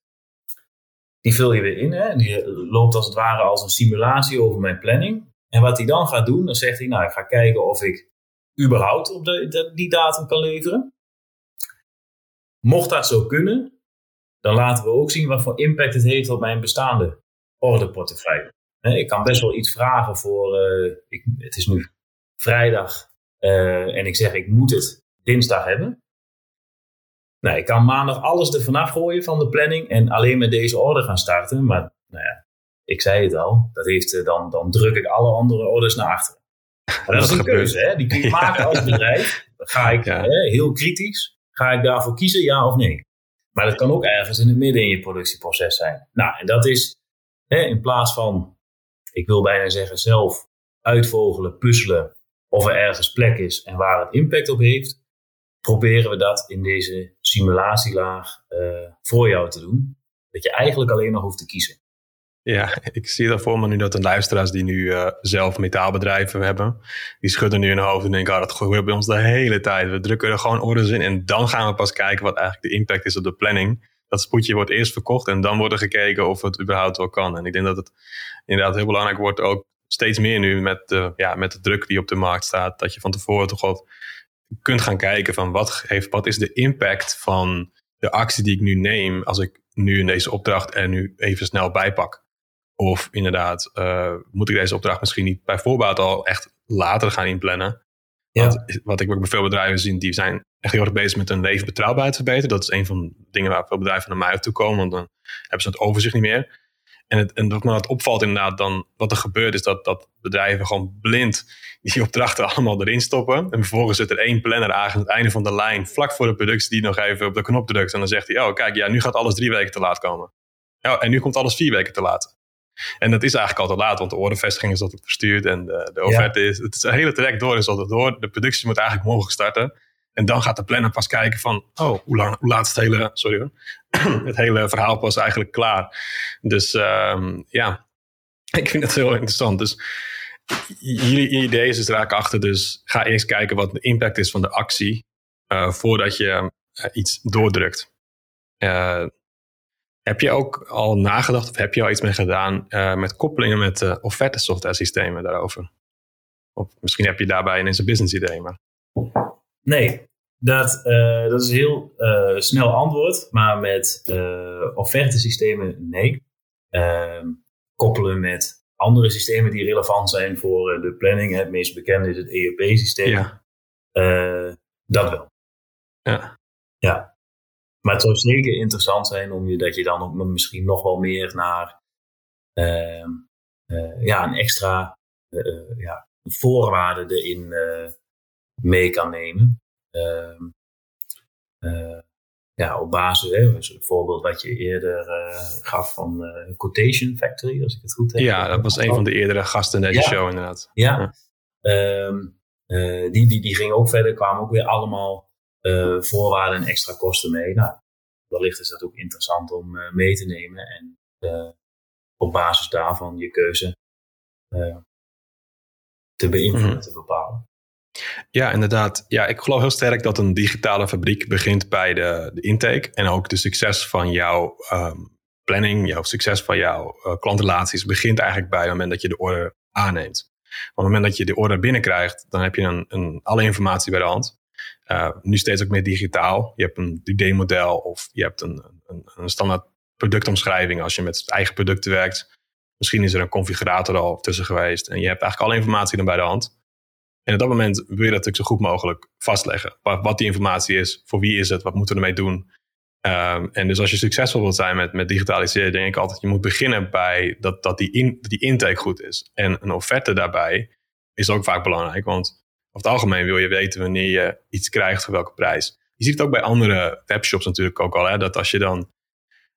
die vul je weer in. Hè? Die loopt als het ware als een simulatie over mijn planning. En wat hij dan gaat doen, dan zegt hij, nou, ik ga kijken of ik überhaupt op die datum kan leveren. Mocht dat zo kunnen, dan laten we ook zien wat voor impact het heeft op mijn bestaande orderportefeuille. Ik kan best wel iets vragen voor, uh, ik, het is nu vrijdag uh, en ik zeg ik moet het dinsdag hebben. Nou, ik kan maandag alles er vanaf gooien van de planning en alleen met deze order gaan starten. Maar nou ja, ik zei het al, dat heeft, eh, dan, dan druk ik alle andere orders naar achteren. Maar dat, is een keuze, hè? die kun je maken als bedrijf. ga ik hè, heel kritisch, ga ik daarvoor kiezen, ja of nee? Maar dat kan ook ergens in het midden in je productieproces zijn. Nou, en dat is hè, in plaats van, ik wil bijna zeggen, zelf uitvogelen, puzzelen of er ergens plek is en waar het impact op heeft, proberen we dat in deze simulatielaag uh, voor jou te doen. Dat je eigenlijk alleen nog hoeft te kiezen. Ja, ik zie dat voor nu dat de luisteraars die nu uh, zelf metaalbedrijven hebben, die schudden nu hun hoofd en denken, oh, dat gebeurt bij ons de hele tijd. We drukken er gewoon orders in en dan gaan we pas kijken wat eigenlijk de impact is op de planning. Dat spoedje wordt eerst verkocht en dan wordt er gekeken of het überhaupt wel kan. En ik denk dat het inderdaad heel belangrijk wordt, ook steeds meer nu met de, ja, met de druk die op de markt staat, dat je van tevoren toch wat kunt gaan kijken van wat, heeft, wat is de impact van de actie die ik nu neem als ik nu in deze opdracht er nu even snel bijpak. Of inderdaad, uh, moet ik deze opdracht misschien niet bij voorbaat al echt later gaan inplannen. Ja. Want wat ik bij veel bedrijven zie, die zijn echt heel erg bezig met hun levenbetrouwbaarheid verbeteren. Dat is een van de dingen waar veel bedrijven naar mij toe komen, want dan hebben ze het overzicht niet meer. En, het, en wat me dat opvalt inderdaad, dan wat er gebeurt is dat, dat bedrijven gewoon blind die opdrachten allemaal erin stoppen. En vervolgens zit er één planner aan het einde van de lijn, vlak voor de productie, die nog even op de knop drukt. En dan zegt hij, oh kijk, ja, nu gaat alles drie weken te laat komen. Ja, en nu komt alles vier weken te laat. En dat is eigenlijk altijd laat, want de ordervestiging is altijd verstuurd en de, de offerte is. Het, is een hele traject door is altijd door. De productie moet eigenlijk morgen starten. En dan gaat de planner pas kijken van, oh, hoe, lang, hoe laat is het hele, sorry hoor, het hele verhaal pas eigenlijk klaar. Dus um, ja, ik vind het heel interessant. Dus jullie idee is dus raak achter, dus ga eerst kijken wat de impact is van de actie uh, voordat je uh, iets doordrukt. Uh, heb je ook al nagedacht of heb je al iets mee gedaan uh, met koppelingen met uh, offerte software systemen daarover? Of misschien heb je daarbij ineens een business idee. Maar... Nee, dat, uh, dat is een heel snel antwoord. Maar met offerte systemen nee. Ehm, koppelen met andere systemen die relevant zijn voor de planning. Het meest bekende is het ERP-systeem. Ja. dat wel. Ja. Ja, maar het zou zeker interessant zijn om je dat je dan ook misschien nog wel meer naar uh, uh, ja, een extra uh, ja, voorwaarde erin mee kan nemen. Ehm, ja, op basis, hè, dus een voorbeeld wat je eerder gaf van Quotation Factory, als ik het goed heb. Ja, dat was een van de eerdere gasten in deze show inderdaad. Ja, ja. Um, die, die, die ging ook verder, kwamen ook weer allemaal uh, voorwaarden en extra kosten mee. Nou, wellicht is dat ook interessant om uh, mee te nemen en uh, op basis daarvan je keuze te beïnvloeden, mm -hmm. te bepalen. Ja, inderdaad. Ja, ik geloof heel sterk dat een digitale fabriek begint bij de, de intake en ook de succes van jouw um, planning, jouw succes van jouw uh, klantrelaties begint eigenlijk bij het moment dat je de order aanneemt. Op het moment dat je de order binnenkrijgt, dan heb je een, een, alle informatie bij de hand. Uh, nu steeds ook meer digitaal. Je hebt een 3D-model of je hebt een, een, een, standaard productomschrijving als je met eigen producten werkt. Misschien is er een configurator al tussen geweest en je hebt eigenlijk alle informatie dan bij de hand. En op dat moment wil je dat natuurlijk zo goed mogelijk vastleggen. Wat, wat die informatie is, voor wie is het, wat moeten we ermee doen. Um, en dus als je succesvol wilt zijn met, met digitaliseren, denk ik altijd, je moet beginnen bij dat, dat die, in, die intake goed is. En een offerte daarbij is ook vaak belangrijk, want over het algemeen wil je weten wanneer je iets krijgt voor welke prijs. Je ziet het ook bij andere webshops natuurlijk ook al. Hè, dat als je dan,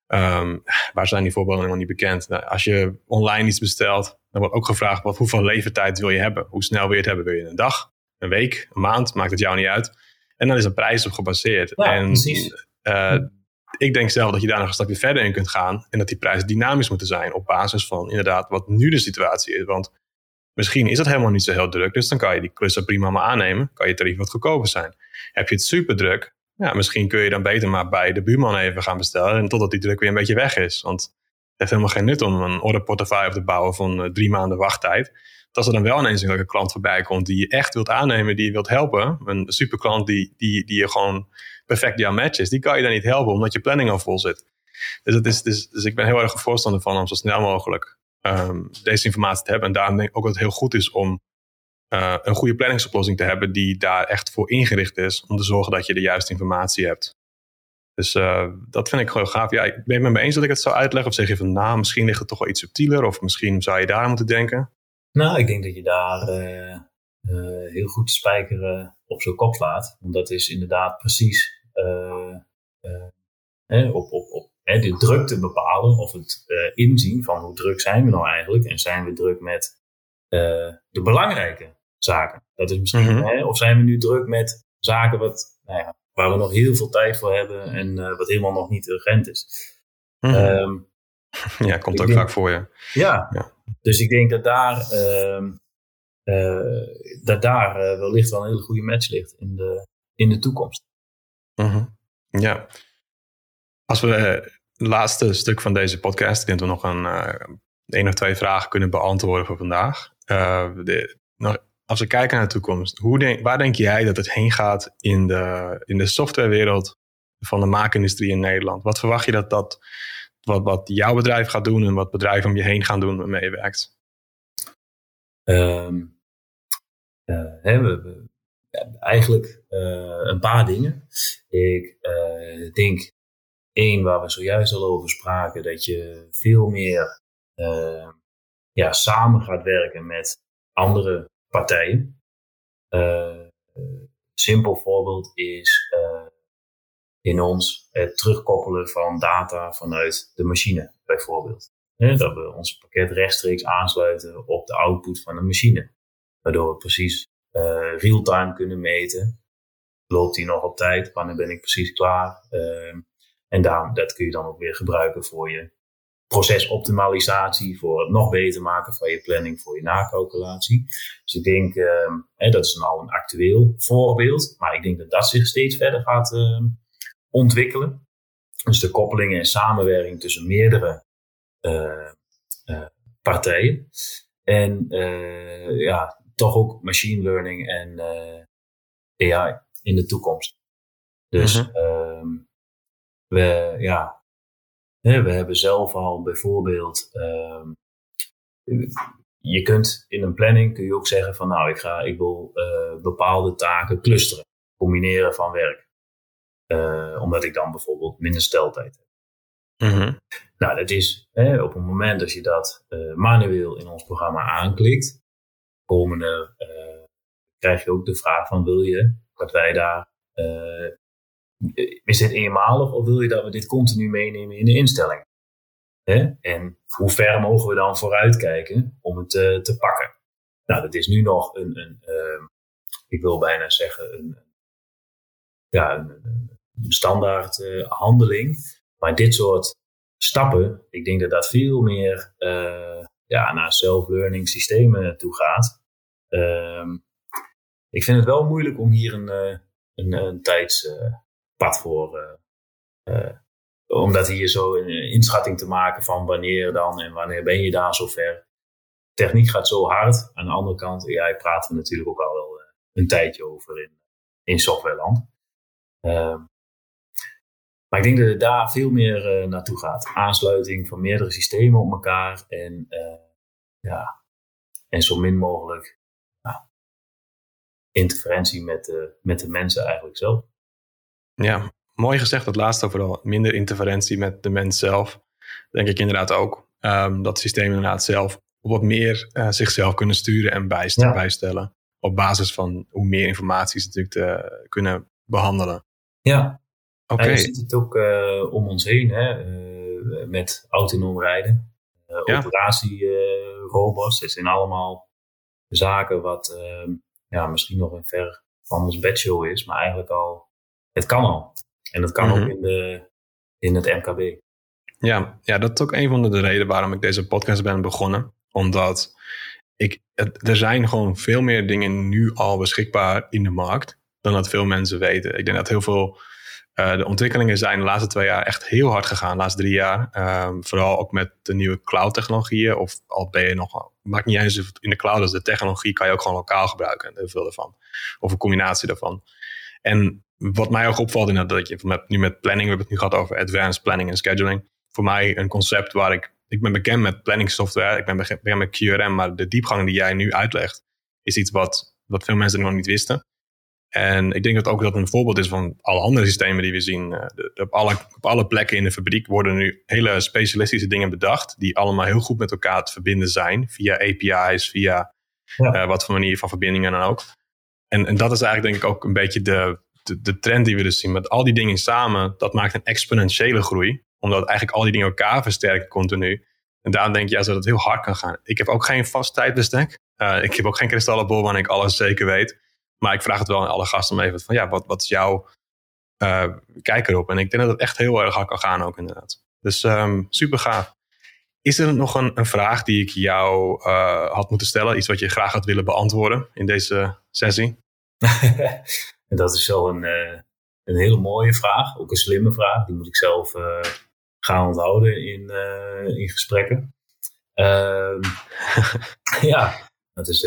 um, waar zijn die voorbeelden helemaal niet bekend? Nou, als je online iets bestelt, dan wordt ook gevraagd wat, hoeveel levertijd wil je hebben? Hoe snel wil je het hebben? Wil je een dag, een week, een maand? Maakt het jou niet uit. En dan is een prijs op gebaseerd. Ja, en, precies. Uh, ik denk zelf dat je daar nog een stapje verder in kunt gaan. En dat die prijzen dynamisch moeten zijn op basis van inderdaad wat nu de situatie is. Want Misschien is het helemaal niet zo heel druk, dus dan kan je die klussen prima maar aannemen. Kan je tarief wat goedkoper zijn. Heb je het super druk, ja, misschien kun je dan beter maar bij de buurman even gaan bestellen. En totdat die druk weer een beetje weg is. Want heeft helemaal geen nut om een orderportefeuille te bouwen van uh, drie maanden wachttijd. als er dan wel ineens een klant voorbij komt die je echt wilt aannemen, die je wilt helpen, een superklant die, die, die je gewoon perfect jouw match is, die kan je dan niet helpen omdat je planning al vol zit. Dus, het is, dus, dus ik ben heel erg voorstander van om zo snel mogelijk um, deze informatie te hebben. En daarom denk ik ook dat het heel goed is om uh, een goede planningsoplossing te hebben die daar echt voor ingericht is om te zorgen dat je de juiste informatie hebt. Dus uh, dat vind ik gewoon gaaf. Ja, ik ben het met me eens dat ik het zou uitleggen. Of zeg je van, nou, misschien ligt het toch wel iets subtieler. Of misschien zou je daar moeten denken. Nou, ik denk dat je daar uh, heel goed spijkeren op zo'n kop slaat. Want dat is inderdaad precies op, op, op hè, de drukte bepalen. Of het inzien van hoe druk zijn we nou eigenlijk. En zijn we druk met de belangrijke zaken. Dat is misschien, mhm. hè, of zijn we nu druk met zaken wat, nou ja, waar we nog heel veel tijd voor hebben en uh, wat helemaal nog niet urgent is. Mm -hmm. ja, komt ook vaak voor je. Ja, ja, dus ik denk dat daar, um, uh, dat daar wellicht wel een hele goede match ligt in de, in de toekomst. Mm -hmm. Ja. Als we het laatste stuk van deze podcast, ik denk dat we nog een, één of twee vragen kunnen beantwoorden voor vandaag. De, nog als we kijken naar de toekomst, hoe denk, waar denk jij dat het heen gaat in de, in de softwarewereld van de maakindustrie in Nederland? Wat verwacht je dat dat, wat, wat jouw bedrijf gaat doen en wat bedrijven om je heen gaan doen waarmee je werkt? Um, uh, we, eigenlijk een paar dingen. Ik denk één waar we zojuist al over spraken, dat je veel meer ja, samen gaat werken met andere partijen. Uh, simpel voorbeeld is uh, in ons het terugkoppelen van data vanuit de machine, bijvoorbeeld. dat we ons pakket rechtstreeks aansluiten op de output van de machine. Waardoor we precies uh, real-time kunnen meten. Loopt die nog op tijd? Wanneer ben ik precies klaar? En daar, dat kun je dan ook weer gebruiken voor je procesoptimalisatie, voor het nog beter maken van je planning, voor je nakalculatie. Dus ik denk, uh, hè, dat is al een actueel voorbeeld, maar ik denk dat dat zich steeds verder gaat uh, ontwikkelen. Dus de koppelingen en samenwerking tussen meerdere uh, partijen. En ja, toch ook machine learning en AI in de toekomst. Dus mm -hmm. We, ja, we hebben zelf al bijvoorbeeld, uh, je kunt in een planning kun je ook zeggen van nou, ik, ga, ik wil uh, bepaalde taken clusteren, combineren van werk. Uh, omdat ik dan bijvoorbeeld minder steltijd heb. Mm Nou, dat is hè, op het moment dat je dat uh, manueel in ons programma aanklikt, komende krijg je ook de vraag van wil je dat wij daar is dit eenmalig of wil je dat we dit continu meenemen in de instelling? En hoe ver mogen we dan vooruitkijken om het uh, te pakken? Nou, dat is nu nog een, een uh, ik wil bijna zeggen, een, ja, een, standaard uh, handeling. Maar dit soort stappen, ik denk dat dat veel meer ja, naar self-learning systemen toe gaat. Ehm, ik vind het wel moeilijk om hier een, een, een tijds pad voor. Uh, omdat hier zo een inschatting te maken van wanneer dan en wanneer ben je daar zover. Techniek gaat zo hard. Aan de andere kant, ja, praten we natuurlijk ook al wel een tijdje over in, in softwareland. Uh, maar ik denk dat het daar veel meer naartoe gaat. Aansluiting van meerdere systemen op elkaar en, ja, en zo min mogelijk interferentie met, de met de mensen eigenlijk zelf. Ja, mooi gezegd, dat laatste vooral. Minder interferentie met de mens zelf. Denk ik inderdaad ook. Um, dat systemen inderdaad zelf wat meer uh, zichzelf kunnen sturen en bijstellen. Op basis van hoe meer informatie ze natuurlijk te kunnen behandelen. Ja, oké. Okay. je ziet het ook uh, om ons heen hè, uh, met autonoom rijden. Ja. Operatierobots, dat zijn allemaal zaken wat ehm, ja, misschien nog een ver van ons bedshow is, maar eigenlijk al het kan al. En dat kan ook mhm. in, de, in het MKB. Ja, ja, dat is ook een van de redenen waarom ik deze podcast ben begonnen. Omdat ik, er zijn gewoon veel meer dingen nu al beschikbaar in de markt dan dat veel mensen weten. Ik denk dat heel veel Uh, de ontwikkelingen zijn de laatste twee jaar echt heel hard gegaan, de laatste drie jaar. Um, vooral ook met de nieuwe cloud-technologieën. Of al ben je nog, maakt niet eens in de cloud, dus de technologie kan je ook gewoon lokaal gebruiken. Heel veel ervan. Of een combinatie daarvan. En wat mij ook opvalt, in dat je met, nu met planning, we hebben het nu gehad over advanced planning en scheduling. Voor mij een concept waar ik, ik ben bekend met planning software, ik ben bekend met QRM, maar de diepgang die jij nu uitlegt, is iets wat, wat veel mensen nog niet wisten. En ik denk dat ook dat een voorbeeld is van alle andere systemen die we zien. Uh, op, alle, op alle plekken in de fabriek worden nu hele specialistische dingen bedacht, die allemaal heel goed met elkaar te verbinden zijn, via API's, via uh, wat voor manier van verbindingen dan ook. En, en dat is eigenlijk denk ik ook een beetje de, de, de, trend die we dus zien. Met al die dingen samen, dat maakt een exponentiële groei. Omdat eigenlijk al die dingen elkaar versterken continu. En daarom denk je ja, dat het heel hard kan gaan. Ik heb ook geen vast tijdbestek. Uh, ik heb ook geen kristallenbol waarin ik alles zeker weet. Maar ik vraag het wel aan alle gasten om even van ja, wat, wat is jouw uh, kijk erop? En ik denk dat het echt heel erg hard kan gaan ook inderdaad. Dus um, super gaaf. Is er nog een, een vraag die ik jou uh, had moeten stellen? Iets wat je graag had willen beantwoorden in deze sessie? dat is wel een, uh, een hele mooie vraag. Ook een slimme vraag. Die moet ik zelf uh, gaan onthouden in, in gesprekken. Ehm, ja, dat is,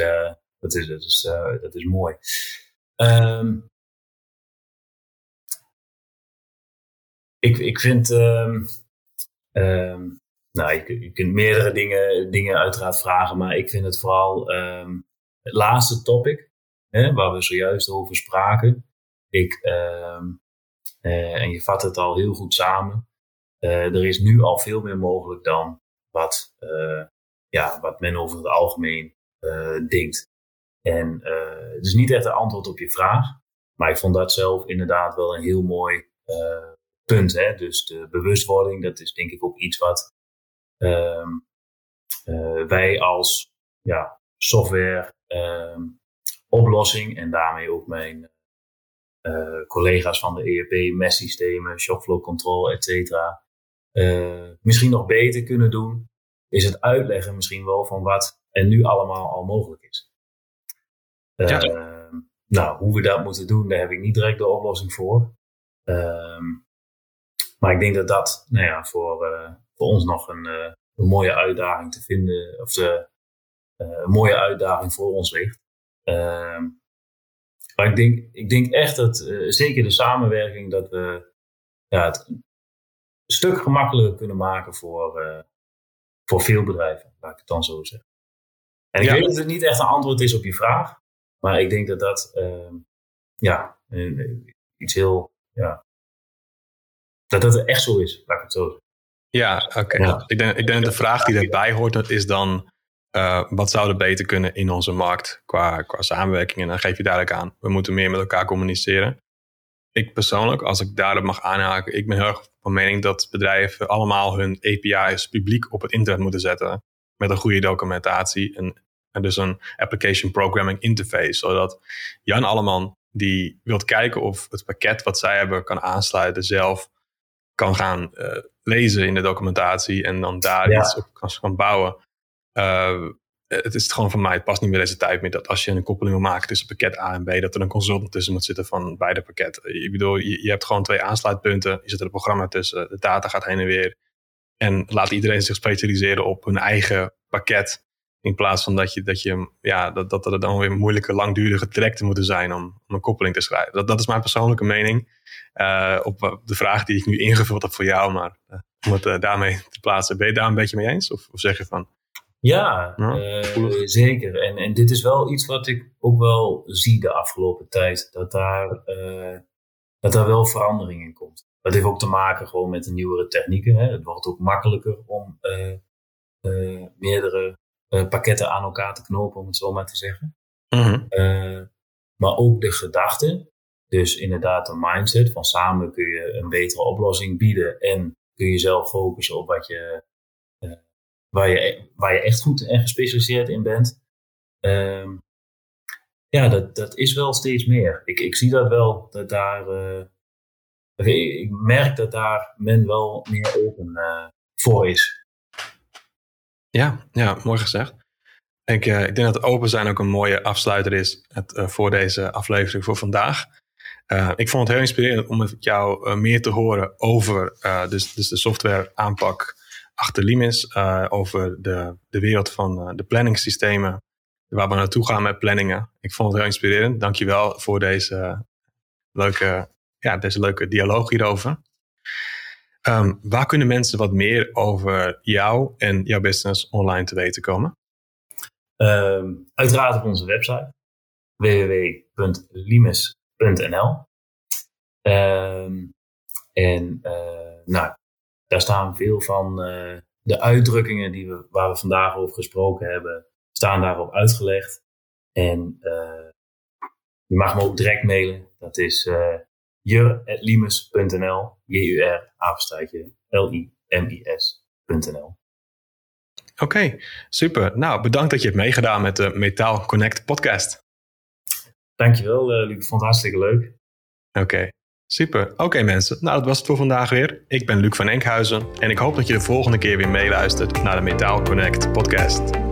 dat is, dat is, dat is mooi. Um, ik, ik vind. Um, nou, je, je, kunt meerdere dingen, dingen uiteraard vragen, maar ik vind het vooral het laatste topic, hè, waar we zojuist over spraken. Ik, uh, en je vat het al heel goed samen. Uh, er is nu al veel meer mogelijk dan wat, uh, ja, wat men over het algemeen denkt. En het is niet echt een antwoord op je vraag, maar ik vond dat zelf inderdaad wel een heel mooi punt. Hè? Dus de bewustwording, dat is denk ik ook iets wat ehm, wij als ja, software ehm, oplossing en daarmee ook mijn uh, collega's van de ERP, MES-systemen, shopflow control, et cetera, uh, misschien nog beter kunnen doen, is het uitleggen misschien wel van wat er nu allemaal al mogelijk is. Uh, ja. Nou, hoe we dat moeten doen, daar heb ik niet direct de oplossing voor. Ehm, maar ik denk dat dat nou ja, voor, voor ons nog een, een mooie uitdaging te vinden, of de, een mooie uitdaging voor ons ligt. Ehm, maar ik denk, ik denk echt dat uh, zeker de samenwerking, dat we ja, het een stuk gemakkelijker kunnen maken voor, uh, voor veel bedrijven, laat ik het dan zo zeggen. En ik weet dat het niet echt een antwoord is op je vraag, maar ik denk dat dat uh, ja, iets heel, ja, dat dat echt zo is, laat ik het zo zeggen. Ja, oké. Ja. Ik, denk, ik denk dat de vraag die daarbij hoort, is dan uh, wat zou er beter kunnen in onze markt qua, qua samenwerking? En dan geef je duidelijk aan, we moeten meer met elkaar communiceren. Ik persoonlijk, als ik daarop mag aanhaken, ik ben heel erg van mening dat bedrijven allemaal hun API's publiek op het internet moeten zetten. Met een goede documentatie en, en dus een application programming interface. Zodat Jan Alleman, die wilt kijken of het pakket wat zij hebben kan aansluiten, zelf kan gaan uh, lezen in de documentatie en dan daar iets op kan, kan bouwen. Uh, het is gewoon van mij, het past niet meer deze tijd meer dat als je een koppeling wil maken tussen pakket A en B, dat er een consultant tussen moet zitten van beide pakketten. Ik bedoel, je, je hebt gewoon twee aansluitpunten, je zet er een programma tussen, de data gaat heen en weer. En laat iedereen zich specialiseren op hun eigen pakket. In plaats van dat, je, dat, je, ja, dat, dat er dan weer moeilijke, langdurige trajecten moeten zijn om, om een koppeling te schrijven. Dat, dat is mijn persoonlijke mening. Uh, op de vraag die ik nu ingevuld heb voor jou, maar om het daarmee te plaatsen. Ben je daar een beetje mee eens? Of, of zeg je van, ja, uh, zeker. En, en dit is wel iets wat ik ook wel zie de afgelopen tijd. Dat daar, uh, dat daar wel verandering in komt. Dat heeft ook te maken gewoon met de nieuwere technieken. Hè. Het wordt ook makkelijker om uh, meerdere pakketten aan elkaar te knopen, om het zo maar te zeggen. Mm maar ook de gedachte. Dus inderdaad de mindset van samen kun je een betere oplossing bieden. En kun je zelf focussen op wat je waar je, waar je echt goed en gespecialiseerd in bent. Um, ja, dat, dat is wel steeds meer. Ik, ik zie dat wel, dat daar, uh, ik merk dat daar men wel meer open uh, voor is. Ja, ja, mooi gezegd. Ik, uh, ik denk dat open zijn ook een mooie afsluiter is het, voor deze aflevering voor vandaag. Ik vond het heel inspirerend om met jou meer te horen over dus, dus de software aanpak achter Limis. over de, de wereld van de planningssystemen. Waar we naartoe gaan met planningen. Ik vond het heel inspirerend. Dankjewel voor deze leuke, ja, deze leuke dialoog hierover. Um, waar kunnen mensen wat meer over jou en jouw business online te weten komen? Um, uiteraard op onze website www.limes.nl. Ehm, en uh, nou, daar staan veel van uh, de uitdrukkingen die we, waar we vandaag over gesproken hebben, staan daarop uitgelegd. En uh, je mag me ook direct mailen. Dat is jur.limes.nl. J-U-R, apenstaartje, L-I-M-I-S.nl. Oké, super. Nou, bedankt dat je hebt meegedaan met de Metaal Connect podcast. Dankjewel, uh, Luc. Ik vond het hartstikke leuk. Oké, super. Oké mensen, nou dat was het voor vandaag weer. Ik ben Luc van Enkhuizen en ik hoop dat je de volgende keer weer meeluistert naar de Metaal Connect podcast.